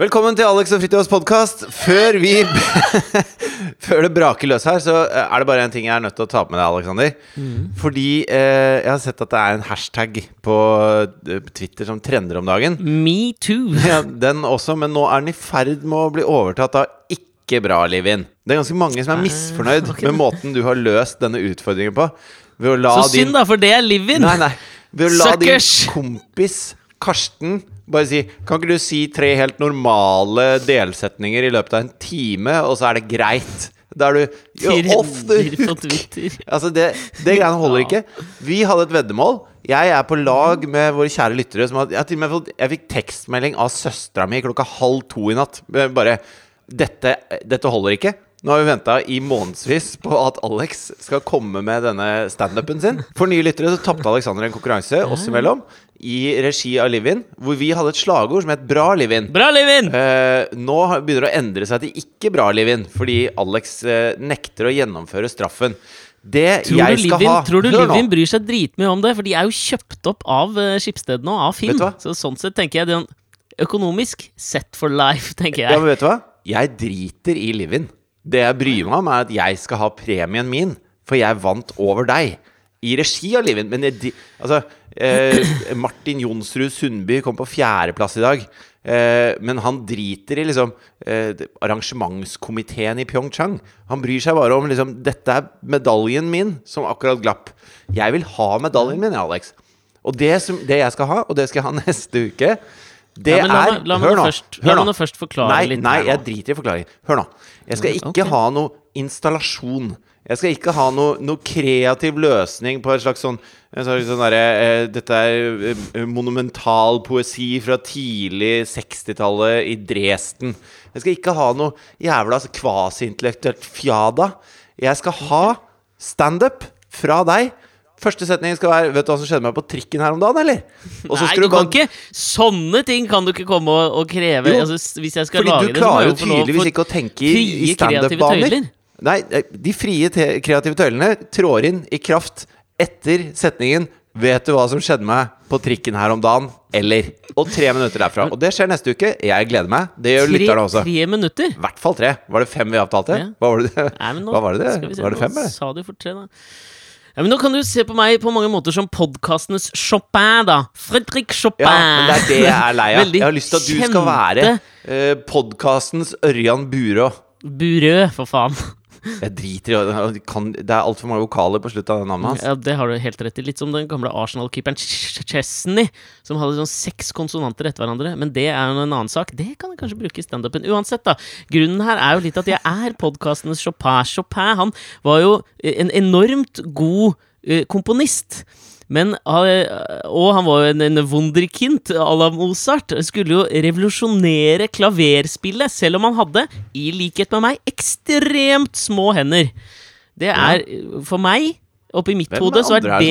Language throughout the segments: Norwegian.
Velkommen til Alex og Fridtjofs podkast. Før vi Før det braker løs her, så er det bare en ting jeg er nødt til å ta med deg, Alexander. Fordi eh, jeg har sett at det er en hashtag på eh, Twitter som trender om dagen. Me too. Ja, den også, men nå er den i ferd med å bli overtatt av ikke bra, Livin. Det er ganske mange som er misfornøyd okay. med måten du har løst denne utfordringen på. Så synd, da, for det er Livin! Nei, nei. Ved å la Suckers! din kompis Karsten bare si Kan ikke du si tre helt normale delsetninger i løpet av en time, og så er det greit? Da er du you're off the hook. Altså, det, det greiene holder ikke. Vi hadde et veddemål. Jeg er på lag med våre kjære lyttere. Som hadde, jeg, fått, jeg fikk tekstmelding av søstera mi klokka halv to i natt. Bare dette, dette holder ikke. Nå har vi venta i månedsvis på at Alex skal komme med denne standupen sin. For nye lyttere så tapte Alexander en konkurranse oss imellom i regi av Livin, hvor vi hadde et slagord som het Bra Livin. Bra, Livin! Eh, nå begynner det å endre seg til ikke bra, Livin, fordi Alex eh, nekter å gjennomføre straffen. Det Tror jeg skal Livin, ha tror du Livin bryr seg dritmye om det? For de er jo kjøpt opp av uh, Skipsted nå, av Finn. Så sånn sett tenker jeg det er økonomisk set for life, tenker Ja, men vet du hva? Jeg driter i Livin. Det jeg bryr meg om, er at jeg skal ha premien min, for jeg vant over deg. I regi av Livin. Men jeg, altså eh, Martin Jonsrud Sundby kom på fjerdeplass i dag. Eh, men han driter i liksom eh, arrangementskomiteen i Pyeongchang. Han bryr seg bare om liksom Dette er medaljen min, som akkurat glapp. Jeg vil ha medaljen min, Alex. Og det, som, det jeg skal ha, og det skal jeg ha neste uke, det Ja, la er la meg Hør nå først- hør nå først forklare nei, litt Nei, jeg driter i forklaring. Hør nå. Jeg skal ikke okay. ha noe installasjon. Jeg skal ikke ha noe, noe kreativ løsning på et slags sånn, slags sånn der, eh, Dette er eh, monumental poesi fra tidlig 60-tallet i Dresden. Jeg skal ikke ha noe jævla kvasiintellektuelt fjada. Jeg skal ha standup fra deg. Første setning skal være Vet du hva som skjedde meg på trikken her om dagen, eller? Nei, du kan ikke Sånne ting kan du ikke komme og, og kreve. Jo, altså, hvis jeg skal lage det, så må jeg jo få lov å frie kreative tøyler. Nei, de frie kreative tøylene trår inn i kraft etter setningen 'Vet du hva som skjedde meg på trikken her om dagen?' Eller. Og tre minutter derfra. Og det skjer neste uke. Jeg gleder meg. Det gjør lytterne også. tre minutter? I hvert fall tre. Var det fem vi avtalte? Ja. Hva var det? Nei, men nå Hva var det? skal vi se, Var det fem, eller? Sa du for tre, da. Ja, men Nå kan du se på meg på mange måter som podkastenes Chopin, da. Fredrik Chopin. Ja, men det er det jeg er lei av. Jeg har lyst til at du skal være eh, podkastens Ørjan Burå. Burø, for faen. Jeg driter i Det er altfor mange vokaler på slutten av navnet hans. Ja, Det har du helt rett i. Litt som den gamle Arsenal-keeperen Chesney, som hadde sånn seks konsonanter etter hverandre. Men det er jo en annen sak. Det kan jeg kanskje bruke i standupen. Uansett, da. Grunnen her er jo litt at jeg er podkastenes Chopin. Chopin han var jo en enormt god eh, komponist. Men, og han var jo en, en wunderkind à la Mozart. Skulle jo revolusjonere klaverspillet, selv om han hadde, i likhet med meg, ekstremt små hender. Det er for meg Oppi mitt hode så er det, det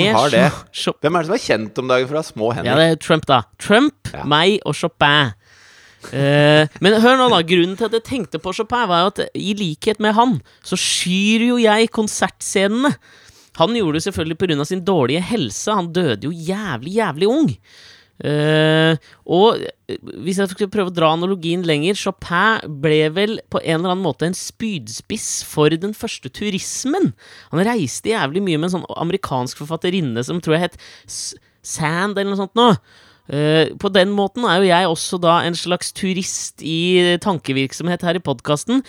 Hvem er det som er kjent om dagen for å ha små hender? ja, det er Trump, da. Trump, Ja. meg og Chopin. Eh, men hør nå, da. Grunnen til at jeg tenkte på Chopin, var at i likhet med han, så skyr jo jeg konsertscenene. Han gjorde det selvfølgelig pga. sin dårlige helse. Han døde jo jævlig, jævlig ung. Uh, og eh, hvis jeg skulle prøve å dra analogien lenger Chopin ble vel på en eller annen måte en spydspiss for den første turismen. Han reiste jævlig mye med en sånn amerikansk forfatterinne som tror jeg het Sand eller noe sånt nå. Eh, på den måten er jo jeg også da en slags turist i tankevirksomhet her i podkasten.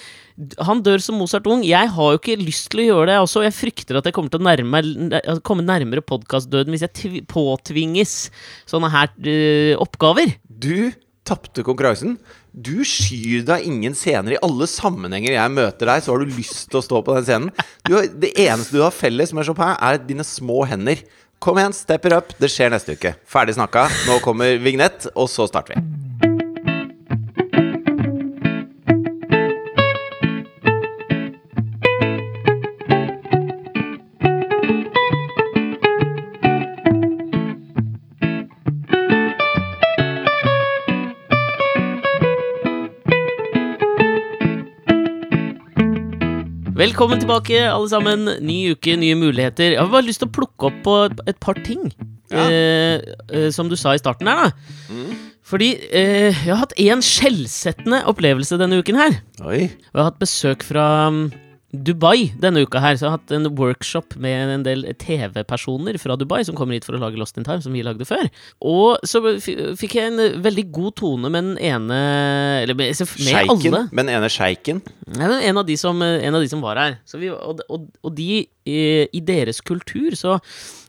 Han dør som Mozart ung. Jeg har jo ikke lyst til å gjøre det også. Jeg frykter at jeg kommer til å nærme, altså komme nærmere podkastdøden hvis jeg tv påtvinges sånne her uh, oppgaver. Du tapte konkurransen. Du skyr deg ingen scener. I alle sammenhenger jeg møter deg, så har du lyst til å stå på den scenen. Du det eneste du har felles med Chopin, er dine små hender. Kom igjen, step it up. Det skjer neste uke. Ferdig snakka. Nå kommer vignett, og så starter vi. Velkommen tilbake, alle sammen. Ny uke, nye muligheter. Jeg har bare lyst til å plukke opp på et, par ting. Ja. Eh, eh, som du sa i starten her, da. Fordi eh, jeg har hatt én skjellsettende opplevelse denne uken her. Oi. Og jeg har hatt besøk fra mm, Dubai denne uka her. Så jeg har hatt en workshop med en del TV-personer fra Dubai som kommer hit for å lage Lost in Time, som vi lagde før. Og så fikk jeg en veldig god tone med den ene Eller med, med alle. Sjeiken. den ene sjeiken. En av de som, en av de som var her. Så vi, og, og, og de eh, i deres kultur, så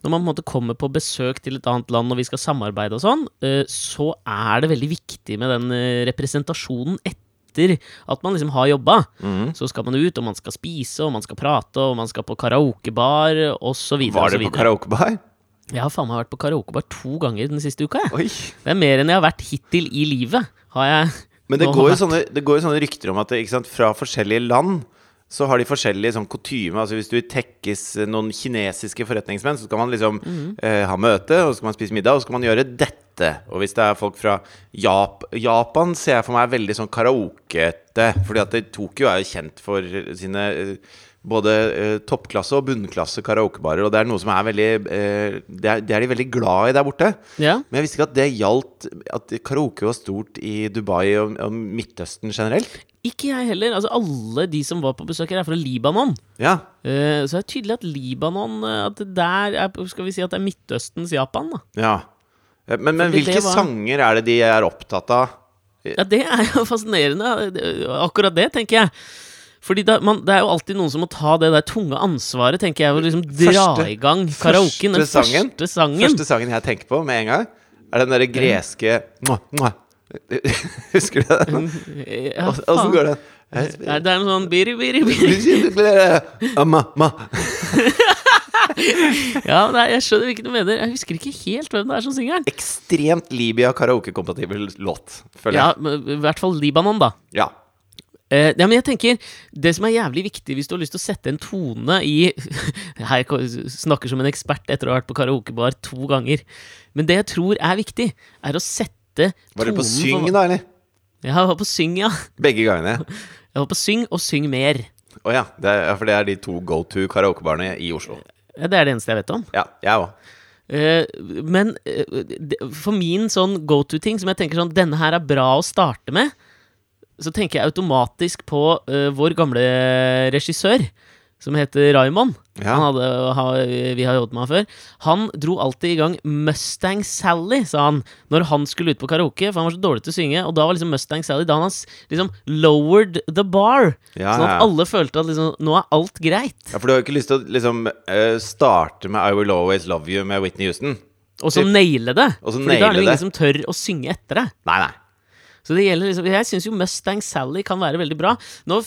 når man på en måte kommer på besøk til et annet land og vi skal samarbeide og sånn, eh, så er det veldig viktig med den eh, representasjonen etter at man liksom har jobba. Mm. Så skal man ut, og man skal spise, og man skal prate, og man skal på karaokebar, osv. Var dere på karaokebar? Jeg har faen meg vært på karaokebar to ganger den siste uka. Jeg. Oi. Det er mer enn jeg har vært hittil i livet. Har jeg Men det går, jo sånne, det går jo sånne rykter om at det, sant, fra forskjellige land så har de forskjellige sånn kutyme. Altså hvis du tekkes noen kinesiske forretningsmenn, så skal man liksom eh, ha møte, og så skal man spise middag, og så skal man gjøre dette. Og hvis det er folk fra Jap Japan, ser jeg for meg er veldig sånn karaokete. Fordi at Tokyo er jo kjent for sine eh, både eh, toppklasse og bunnklasse karaokebarer. Og det er noe som er veldig eh, det, er, det er de veldig glad i der borte. Ja. Men jeg visste ikke at det gjaldt At karaoke var stort i Dubai og, og Midtøsten generelt. Ikke jeg heller. Altså Alle de som var på besøk her, er fra Libanon. Ja. Eh, så det er tydelig at Libanon eh, At det der er Skal vi si at det er Midtøstens Japan, da. ja. Eh, Men, men hvilke var- sanger er det de er opptatt av? Ja, det er jo fascinerende. Akkurat det, tenker jeg. Fordi da, man, Det er jo alltid noen som må ta det der tunge ansvaret, tenker jeg, og liksom dra Første- i gang karaoken. Den første sangen? første sangen. Første sangen jeg tenker på med en gang, er den derre greske mwah, mwah. Husker du den? Ja, Åssen går den? Er det er noe sånn biri, biri, biri. Amma, ma. Ja, nei, jeg skjønner hvilken du mener. Jeg husker ikke helt hvem det er som synger den. Ekstremt Libya karaokekompatibel låt, føler Ja, jeg. men I hvert fall Libanon, da. Ja. Eh, ja, men jeg tenker Det som er jævlig viktig hvis du har lyst til å sette en tone i Her snakker som en ekspert etter å ha vært på karaokebar to ganger. Men det jeg tror er viktig, er å sette tonen Var du på syng, da, eller? Ja, jeg var på syng, ja. Begge gangene. Jeg var på syng og syng mer. Å ja. Det er, ja, for det er de to go to karaokebarene i Oslo. Ja, det er det eneste jeg vet om. Ja, jeg òg. Uh, men uh, for min sånn go to-ting, som jeg tenker sånn Denne her er bra å starte med, så tenker jeg automatisk på uh, vår gamle regissør, som heter Raymond. Ja. Han hadde, ha, vi har jobbet med han før. Han dro alltid i gang Mustang Sally, sa han, når han skulle ut på karaoke, for han var så dårlig til å synge. Og da var liksom Mustang Sally Da han liksom lowered the bar. Ja, sånn at ja. alle følte at liksom, nå er alt greit. Ja, For du har jo ikke lyst til å liksom eh, starte med I Will Always Love You med Whitney Houston? Og så naile det. Og så Fordi da er det jo ingen som tør å synge etter deg. Nei, nei. Så det gjelder liksom Jeg syns jo Mustang Sally kan være veldig bra. Nå,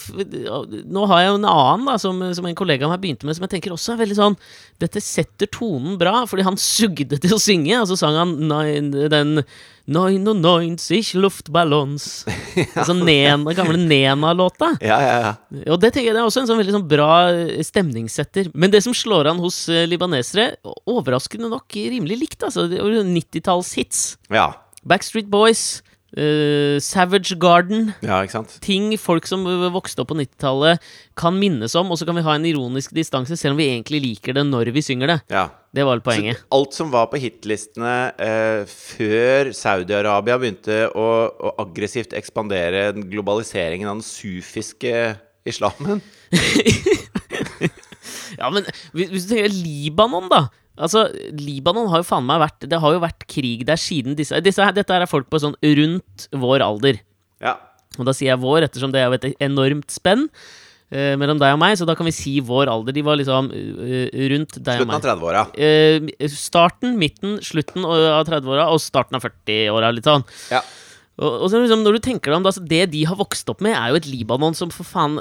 nå har jeg jo en annen da som, som en kollega av meg begynte med, som jeg tenker også er veldig sånn Dette setter tonen bra, fordi han sugde til å synge, og så sang han nein, den 99 Luftballons. Altså Nena, gamle Nena-låta. Ja, ja, ja. Og det tenker jeg det er også en sånn veldig sånn bra eh, stemningssetter. Men det som slår an hos eh, libanesere, overraskende nok rimelig likt, altså. det er jo 90-tallshits. Ja, Backstreet Boys, eh, Savage Garden. ja? Ting folk som vokste opp på 90-tallet kan minnes om, og så kan vi ha en ironisk distanse, selv om vi egentlig liker det når vi synger det. Ja. Det var vel poenget. Så alt som var på hitlistene uh, før Saudi-Arabia begynte å, å aggressivt ekspandere globaliseringen av den sufiske islamen Ja, men hvis du tenker Libanon, da. Altså, Libanon har jo faen meg vært Det har jo vært krig der siden disse, disse Dette er folk på sånn rundt vår alder. Ja. Og da sier jeg vår, ettersom det er jo et enormt spenn eh, mellom deg og meg, så da kan vi si vår alder. De var liksom eh, rundt deg og meg. Slutten av 30-åra. Eh, starten, midten, slutten av 30-åra og starten av 40-åra, litt sånn. Ja. Og, og så liksom, når du tenker deg om, Det altså, det de har vokst opp med, er jo et Libanon som for faen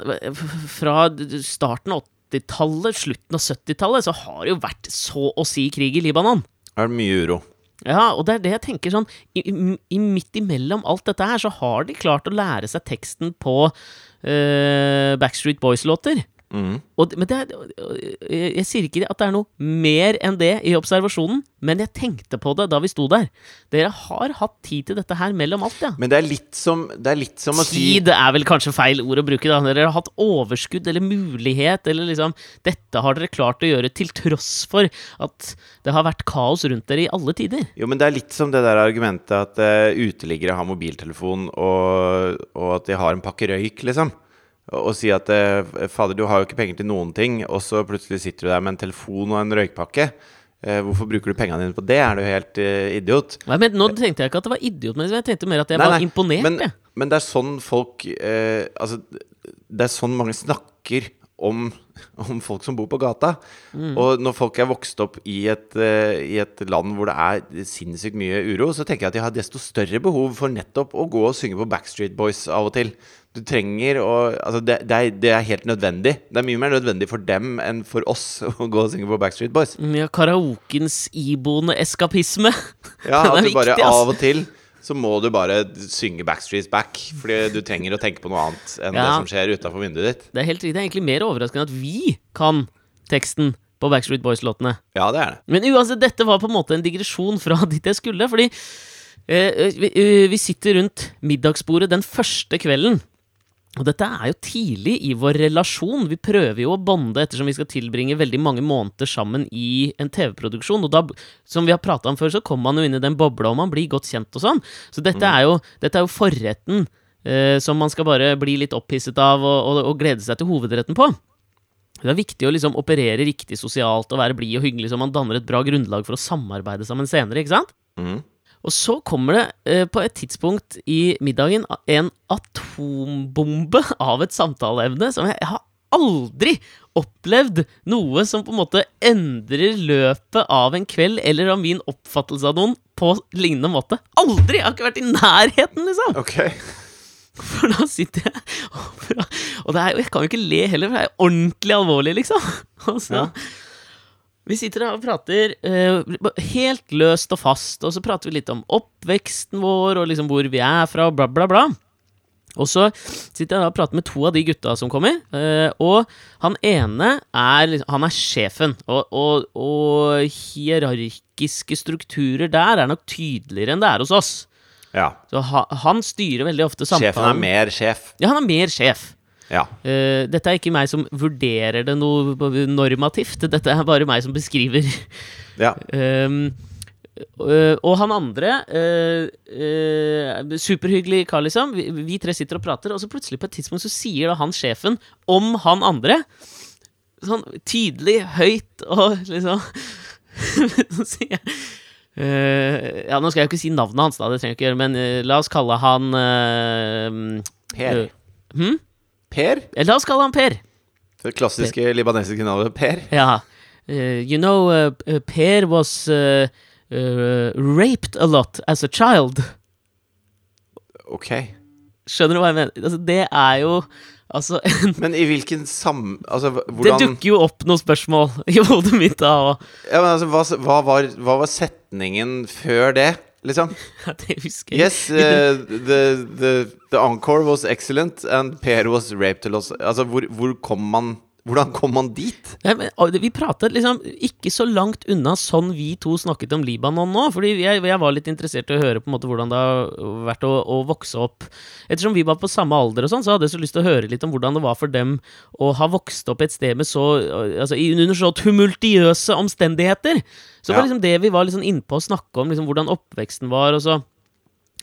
Fra starten av 80-tallet, slutten av 70-tallet, så har det jo vært så å si krig i Libanon. Er det mye uro? Ja, og det er det jeg tenker sånn i, i, i Midt imellom alt dette her, så har de klart å lære seg teksten på uh, Backstreet Boys-låter. Og, men det er, jeg, jeg sier ikke at det er noe mer enn det i observasjonen, men jeg tenkte på det da vi sto der. Dere har hatt tid til dette her mellom alt, ja. Men det er litt som, det er litt som å si Tid er vel kanskje feil ord å bruke, da. Dere har hatt overskudd eller mulighet, eller liksom Dette har dere klart å gjøre til tross for at det har vært kaos rundt dere i alle tider. Jo, men det er litt som det der argumentet at uh, uteliggere har mobiltelefon, og, og at de har en pakke røyk, liksom. Og, si at eh, fader, du har jo ikke penger til noen ting, og så plutselig sitter du der med en telefon og en røykpakke. Eh, hvorfor bruker du pengene dine på det? Er du helt eh, idiot? Nei, men Nå tenkte jeg ikke at det var idiot, men jeg tenkte mer at jeg Nei, var nei, imponert. Men, men det er sånn folk eh, Altså, det er sånn mange snakker om, om folk som bor på gata. Mm. Og når folk er vokst opp i et, uh, i et land hvor det er sinnssykt mye uro, så tenker jeg at de har desto større behov for nettopp å gå og synge på Backstreet Boys av og til. Du trenger å Altså, det, det, er, det er helt nødvendig. Det er mye mer nødvendig for dem enn for oss å gå og synge på Backstreet Boys. Ja, Karaokens iboende eskapisme. Ja, at du bare av og til så må du bare synge Backstreet's Back, fordi du trenger å tenke på noe annet enn det som skjer utafor vinduet ditt. Det er helt riktig. Det er egentlig mer overraskende at vi kan teksten på Backstreet Boys-låtene. Ja, det er det. Men uansett, dette var på en måte en digresjon fra dit jeg skulle, fordi eh, vi, eh, vi sitter rundt middagsbordet den første kvelden. Og dette er jo tidlig i vår relasjon. Vi prøver jo å bonde ettersom vi skal tilbringe veldig mange måneder sammen i en TV-produksjon. Og da, som vi har prata om før, så kommer man jo inn i den bobla, og man blir godt kjent og sånn. Så dette er jo, dette er jo forretten eh, som man skal bare bli litt opphisset av og, og, og glede seg til hovedretten på. Det er viktig å liksom operere riktig sosialt og være blid og hyggelig, så man danner et bra grunnlag for å samarbeide sammen senere, ikke sant? Mhm. Og så kommer det eh, på et tidspunkt i middagen en atombombe av et samtaleevne som jeg, jeg har aldri opplevd noe som på en måte endrer løpet av en kveld eller av min oppfattelse av noen på lignende måte. Aldri! Jeg har ikke vært i nærheten, liksom! Ok. For da sitter jeg og, er, jeg kan jo ikke le heller, for det er ordentlig alvorlig, liksom. Og så, Ja. Vi sitter her og prater eh, helt løst og fast, og så prater vi litt om oppveksten vår, og liksom hvor vi er fra, og bla, bla, bla. Og så sitter jeg da og prater med to av de gutta som kommer, eh, og han ene er, han er sjefen, og, og, og hierarkiske strukturer der er nok tydeligere enn det er hos oss. Ja. Så ha, han styrer veldig ofte samtalen. Sjefen er mer sjef. Ja, han er mer sjef. Ja. Uh, dette er ikke meg som vurderer det noe normativt, dette er bare meg som beskriver. ja. Um, uh, og han andre uh, Superhyggelig kar, liksom. Vi, vi tre sitter og prater, og så plutselig på et tidspunkt så sier da han sjefen om han andre Sånn tydelig, høyt og liksom Så sier jeg Uh, Ja, nå skal jeg jo ikke si navnet hans, da, det trenger jeg ikke gjøre, men uh, la oss kalle han øh, Per. øh, hm? Per? La oss kalle han Per. Det klassiske libanesiske navnet Per. Ja. Uh, you know, uh, Per was uh, raped a lot as a child. Ok. Skjønner du hva jeg mener? Altså, det er jo Altså, en, Men i hvilken sam... Altså, hvordan det dukker jo opp noen spørsmål i hodet mitt da, og ja, men altså, hva, hva, var, hva var setningen før det, liksom? det husker jeg. Yes, uh, the, the, the encore was excellent, and Per was raped. Altså, hvor, hvor kom man Hvordan kom man dit? Ja, men, vi pratet liksom ikke så langt unna sånn vi to snakket om Libanon nå. Fordi jeg, jeg var litt interessert i å høre på en måte hvordan det har vært å, å vokse opp. Ettersom vi var på samme alder, og sånn, så hadde jeg så lyst til å høre litt om hvordan det var for dem å ha vokst opp et sted med så Altså under så tumultiøse omstendigheter. Så det var liksom det vi var liksom innpå å snakke om, liksom hvordan oppveksten var. og så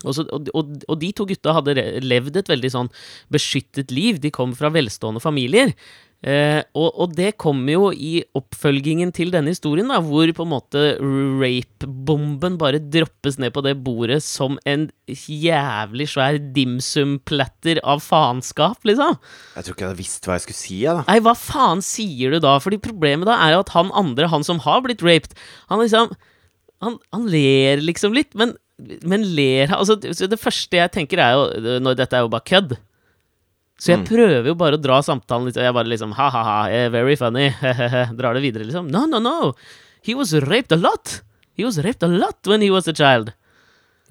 og, så, og, og de to gutta hadde levd et veldig sånn beskyttet liv. De kom fra velstående familier. Eh, og, og det kommer jo i oppfølgingen til denne historien, da, hvor på en måte rape-bomben bare droppes ned på det bordet som en jævlig svær dimsum-platter av faenskap, liksom. Jeg tror ikke jeg hadde visst hva jeg skulle si. Jeg, da. Nei, hva faen sier du da? Fordi problemet da er jo at han andre, han som har blitt raped, han liksom Han, han ler liksom litt, men, men ler han Altså, det første jeg tenker er jo Når dette er jo bare kødd. Så jeg prøver jo bare å dra samtalen litt, og jeg bare liksom ha-ha-ha, very funny, drar det videre, liksom. No, no, no! He was raped a lot! He was raped a lot when he was a child.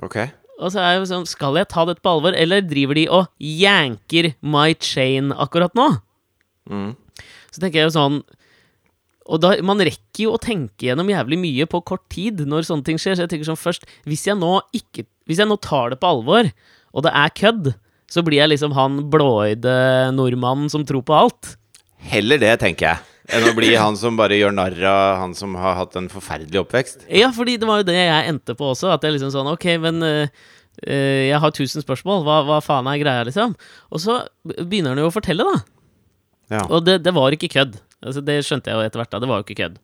Ok. Og så er jeg sånn, skal jeg ta dette på alvor, eller driver de og janker my chain akkurat nå? Mm. Så tenker jeg jo sånn Og da, man rekker jo å tenke gjennom jævlig mye på kort tid når sånne ting skjer. Så jeg tenker sånn først Hvis jeg nå ikke Hvis jeg nå tar det på alvor, og det er kødd, så blir jeg liksom han blåøyde nordmannen som tror på alt. Heller det, tenker jeg, enn å bli han som bare gjør narr av han som har hatt en forferdelig oppvekst. Ja, fordi det var jo det jeg endte på også. At jeg liksom sånn Ok, men øh, jeg har tusen spørsmål. Hva, hva faen er greia, liksom? Og så begynner han jo å fortelle, da. Ja. Og det, det var ikke kødd. Altså, det skjønte jeg jo etter hvert. da, Det var jo ikke kødd.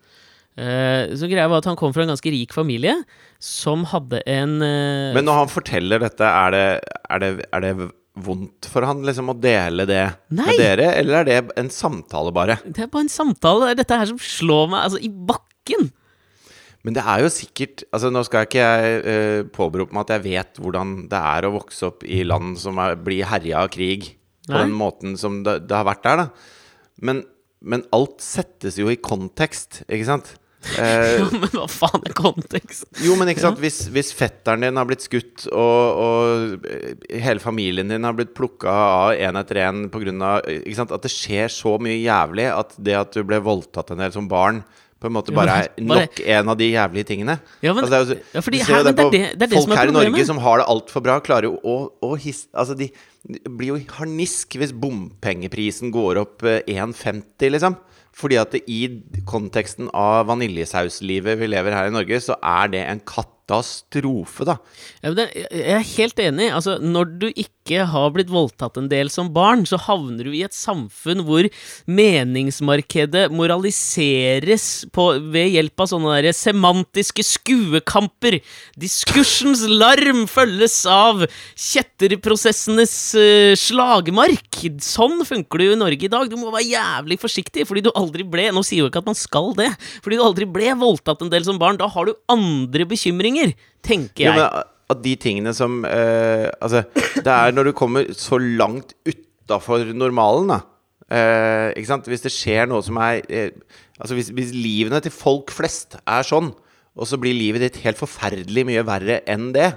Eh, så greia var at han kom fra en ganske rik familie som hadde en Men når han forteller dette, er det, er det, er det vondt for han liksom å dele det Nei. med dere, eller er det en samtale, bare? Det er bare en samtale. Det er dette her som slår meg altså, i bakken. Men det er jo sikkert Altså Nå skal ikke jeg uh, påberope meg at jeg vet hvordan det er å vokse opp i land som er, blir herja av krig på Nei. den måten som det, det har vært der, da. Men, men alt settes jo i kontekst, ikke sant? Eh, Ja, men hva faen er kontekst? jo, men ikke sant, hvis, hvis fetteren din har blitt skutt, og, og eh, hele familien din har blitt plukka av én etter én pga. At det skjer så mye jævlig at det at du ble voldtatt en del som barn, på en måte bare er nok en av de jævlige tingene. Ja, men, Altså, det er jo- ja, her, det på det, det, det Folk er her i Norge som har det altfor bra, klarer jo å, å hisse Altså, de blir jo harnisk hvis bompengeprisen går opp eh, 1,50, liksom. Fordi at i konteksten av vaniljesauslivet vi lever her i Norge, så er det en katastrofe, da. Jeg er helt enig. Altså, når du ikke har blitt voldtatt en del som barn, så havner du i et samfunn hvor meningsmarkedet moraliseres på, ved hjelp av sånne der semantiske skuekamper. Diskursens larm følges av kjetterprosessenes uh, slagmark. Sånn funker det jo i Norge i dag. Du må være jævlig forsiktig, fordi du aldri ble Nå sier jo ikke at man skal det, fordi du aldri ble voldtatt en del som barn. Da har du andre bekymringer, tenker Jo, jeg. men at de tingene som eh, Altså, det er når du kommer så langt utafor normalen, da. Eh, ikke sant? Hvis det skjer noe som er eh, Altså, hvis, hvis livene til folk flest er sånn, og så blir livet ditt helt forferdelig mye verre enn det,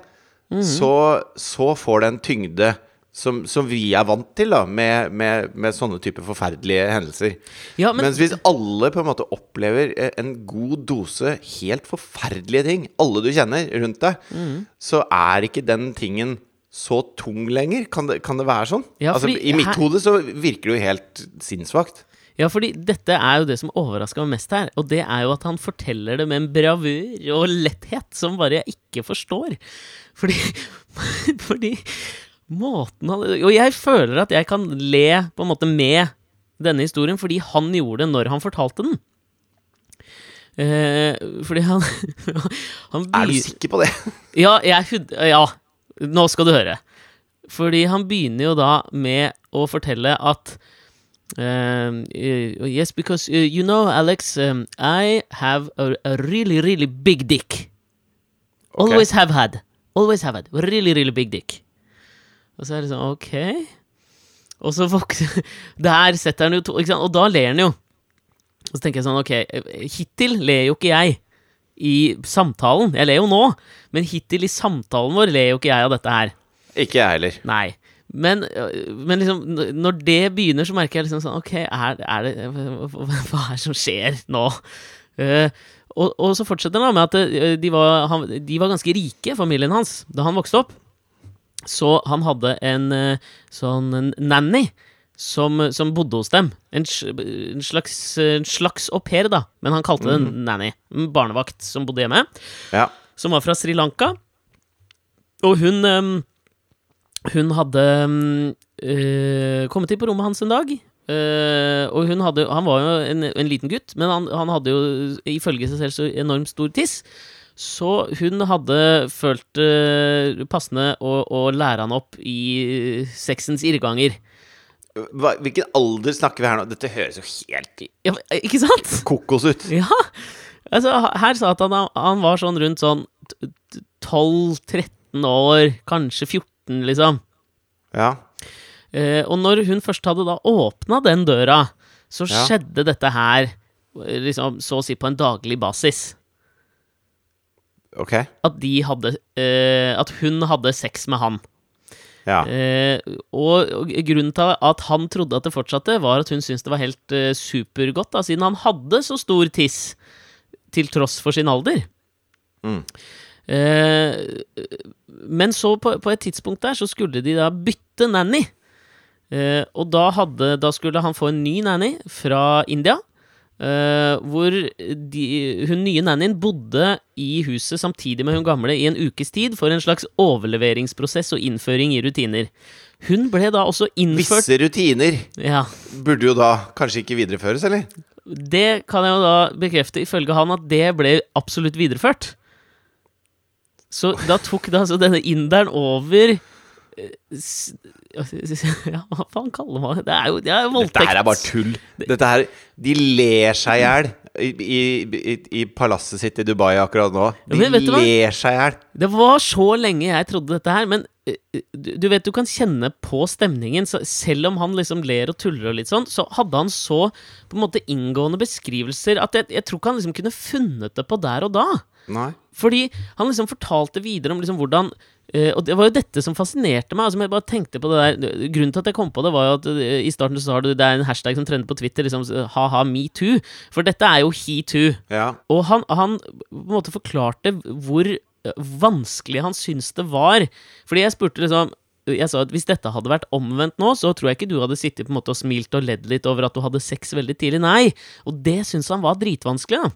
Mhm. så, så får det en tyngde som, som vi er vant til, da, med, med, med sånne typer forferdelige hendelser. Ja, men- Mens hvis alle på en måte opplever eh, en god dose helt forferdelige ting, alle du kjenner rundt deg, mm. så er ikke den tingen så tung lenger. Kan det, kan det være sånn? Ja, altså, I mitt her- hode så virker det jo helt sinnssvakt. Ja, fordi dette er jo det som overraska meg mest her, og det er jo at han forteller det med en bravur og letthet som bare jeg ikke forstår. Fordi Fordi måten han Og jeg føler at jeg kan le på en måte med denne historien fordi han gjorde det når han fortalte den. Eh, fordi han, han Er du sikker på det? ja, jeg, ja, nå skal du høre. Fordi han begynner jo da med å fortelle at um, uh, Yes, because uh, you know, Alex, um, I have a, a really, really big dick. Okay. Always have had. Always have had. Really, really big dick. Og så er det sånn, ok. Og så vokser Der setter han jo to ikke sant? Og da ler han jo. Og så tenker jeg sånn, ok, hittil ler jo ikke jeg i samtalen. Jeg ler jo nå, men hittil i samtalen vår ler jo ikke jeg av dette her. Ikke jeg heller. Nei. Men, øh, men liksom, når det begynner, så merker jeg liksom sånn Ok, er, er det hva- er det som skjer nå? Uh, og, og så fortsetter han med at øh, de var, han, de var ganske rike, familien hans, da han vokste opp. Så han hadde en øh, sånn en nanny som, som bodde hos dem. En, en slags, en slags au pair, da, men han kalte det nanny. En barnevakt som bodde hjemme Ja. som var fra Sri Lanka. Og hun Hun hadde eh, kommet inn på rommet hans en dag. eh, og hun hadde Han var jo en, en liten gutt, men han, han hadde jo ifølge seg selv så enormt stor tiss. Så hun hadde følt det passende å, å lære han opp i sexens irrganger. Hva, hvilken alder snakker vi her nå? Dette høres jo helt Ja, ikke sant? kokos ut. Ja. Altså, her sa at han, han var sånn rundt sånn t- t- 12-13 år, kanskje 14, liksom. Ja. Eh, og når hun først hadde da åpna den døra, så Ja. skjedde dette her eh, liksom, så å si på en daglig basis. Ok. At de hadde uh, At hun hadde sex med han. Ja. Uh, og, og grunnen til at han trodde at det fortsatte, var at hun syntes det var helt uh, supergodt, da, siden han hadde så stor tiss, til tross for sin alder. Mm. Men så, på, på et tidspunkt der, så skulle de da bytte nanny. Og da, hadde, da skulle han få en ny nanny fra India. Eh, hvor de, hun nye nannyen bodde i huset samtidig med hun gamle i en ukes tid for en slags overleveringsprosess og innføring i rutiner. Hun ble da også innført Visse rutiner Ja, burde jo da kanskje ikke videreføres, eller? Det kan jeg jo da bekrefte, ifølge han, at det ble absolutt videreført. Så da tok da altså denne inderen over Ja, hva faen kaller man det? Det er jo det er jo voldtekt. Dette her er bare tull. Dette her, De ler seg i hjel i, i, i, palasset sitt i Dubai akkurat nå. De hva? ler seg i hjel. Det var så lenge jeg trodde dette her, men eh, du du vet du kan kjenne på stemningen. Så selv om han liksom ler og tuller og litt sånn, så hadde han så på en måte inngående beskrivelser at jeg, jeg tror ikke han liksom kunne funnet det på der og da. Nei. Fordi han liksom fortalte videre om liksom hvordan Uh, Og det var jo dette som fascinerte meg. Altså, jeg bare tenkte på det der Grunnen til at jeg kom på det, var jo at uh, i starten så har du Det er en hashtag som trender på Twitter, liksom ha-ha metoo. For dette er jo he too. Ja. Og han, han på en måte forklarte hvor eh, vanskelig han syntes det var. Fordi jeg spurte liksom jeg sa at Hvis dette hadde vært omvendt nå, så tror jeg ikke du hadde sittet på en måte og smilt og ledd litt over at du hadde sex veldig tidlig. Nei. Og det syntes han var dritvanskelig. da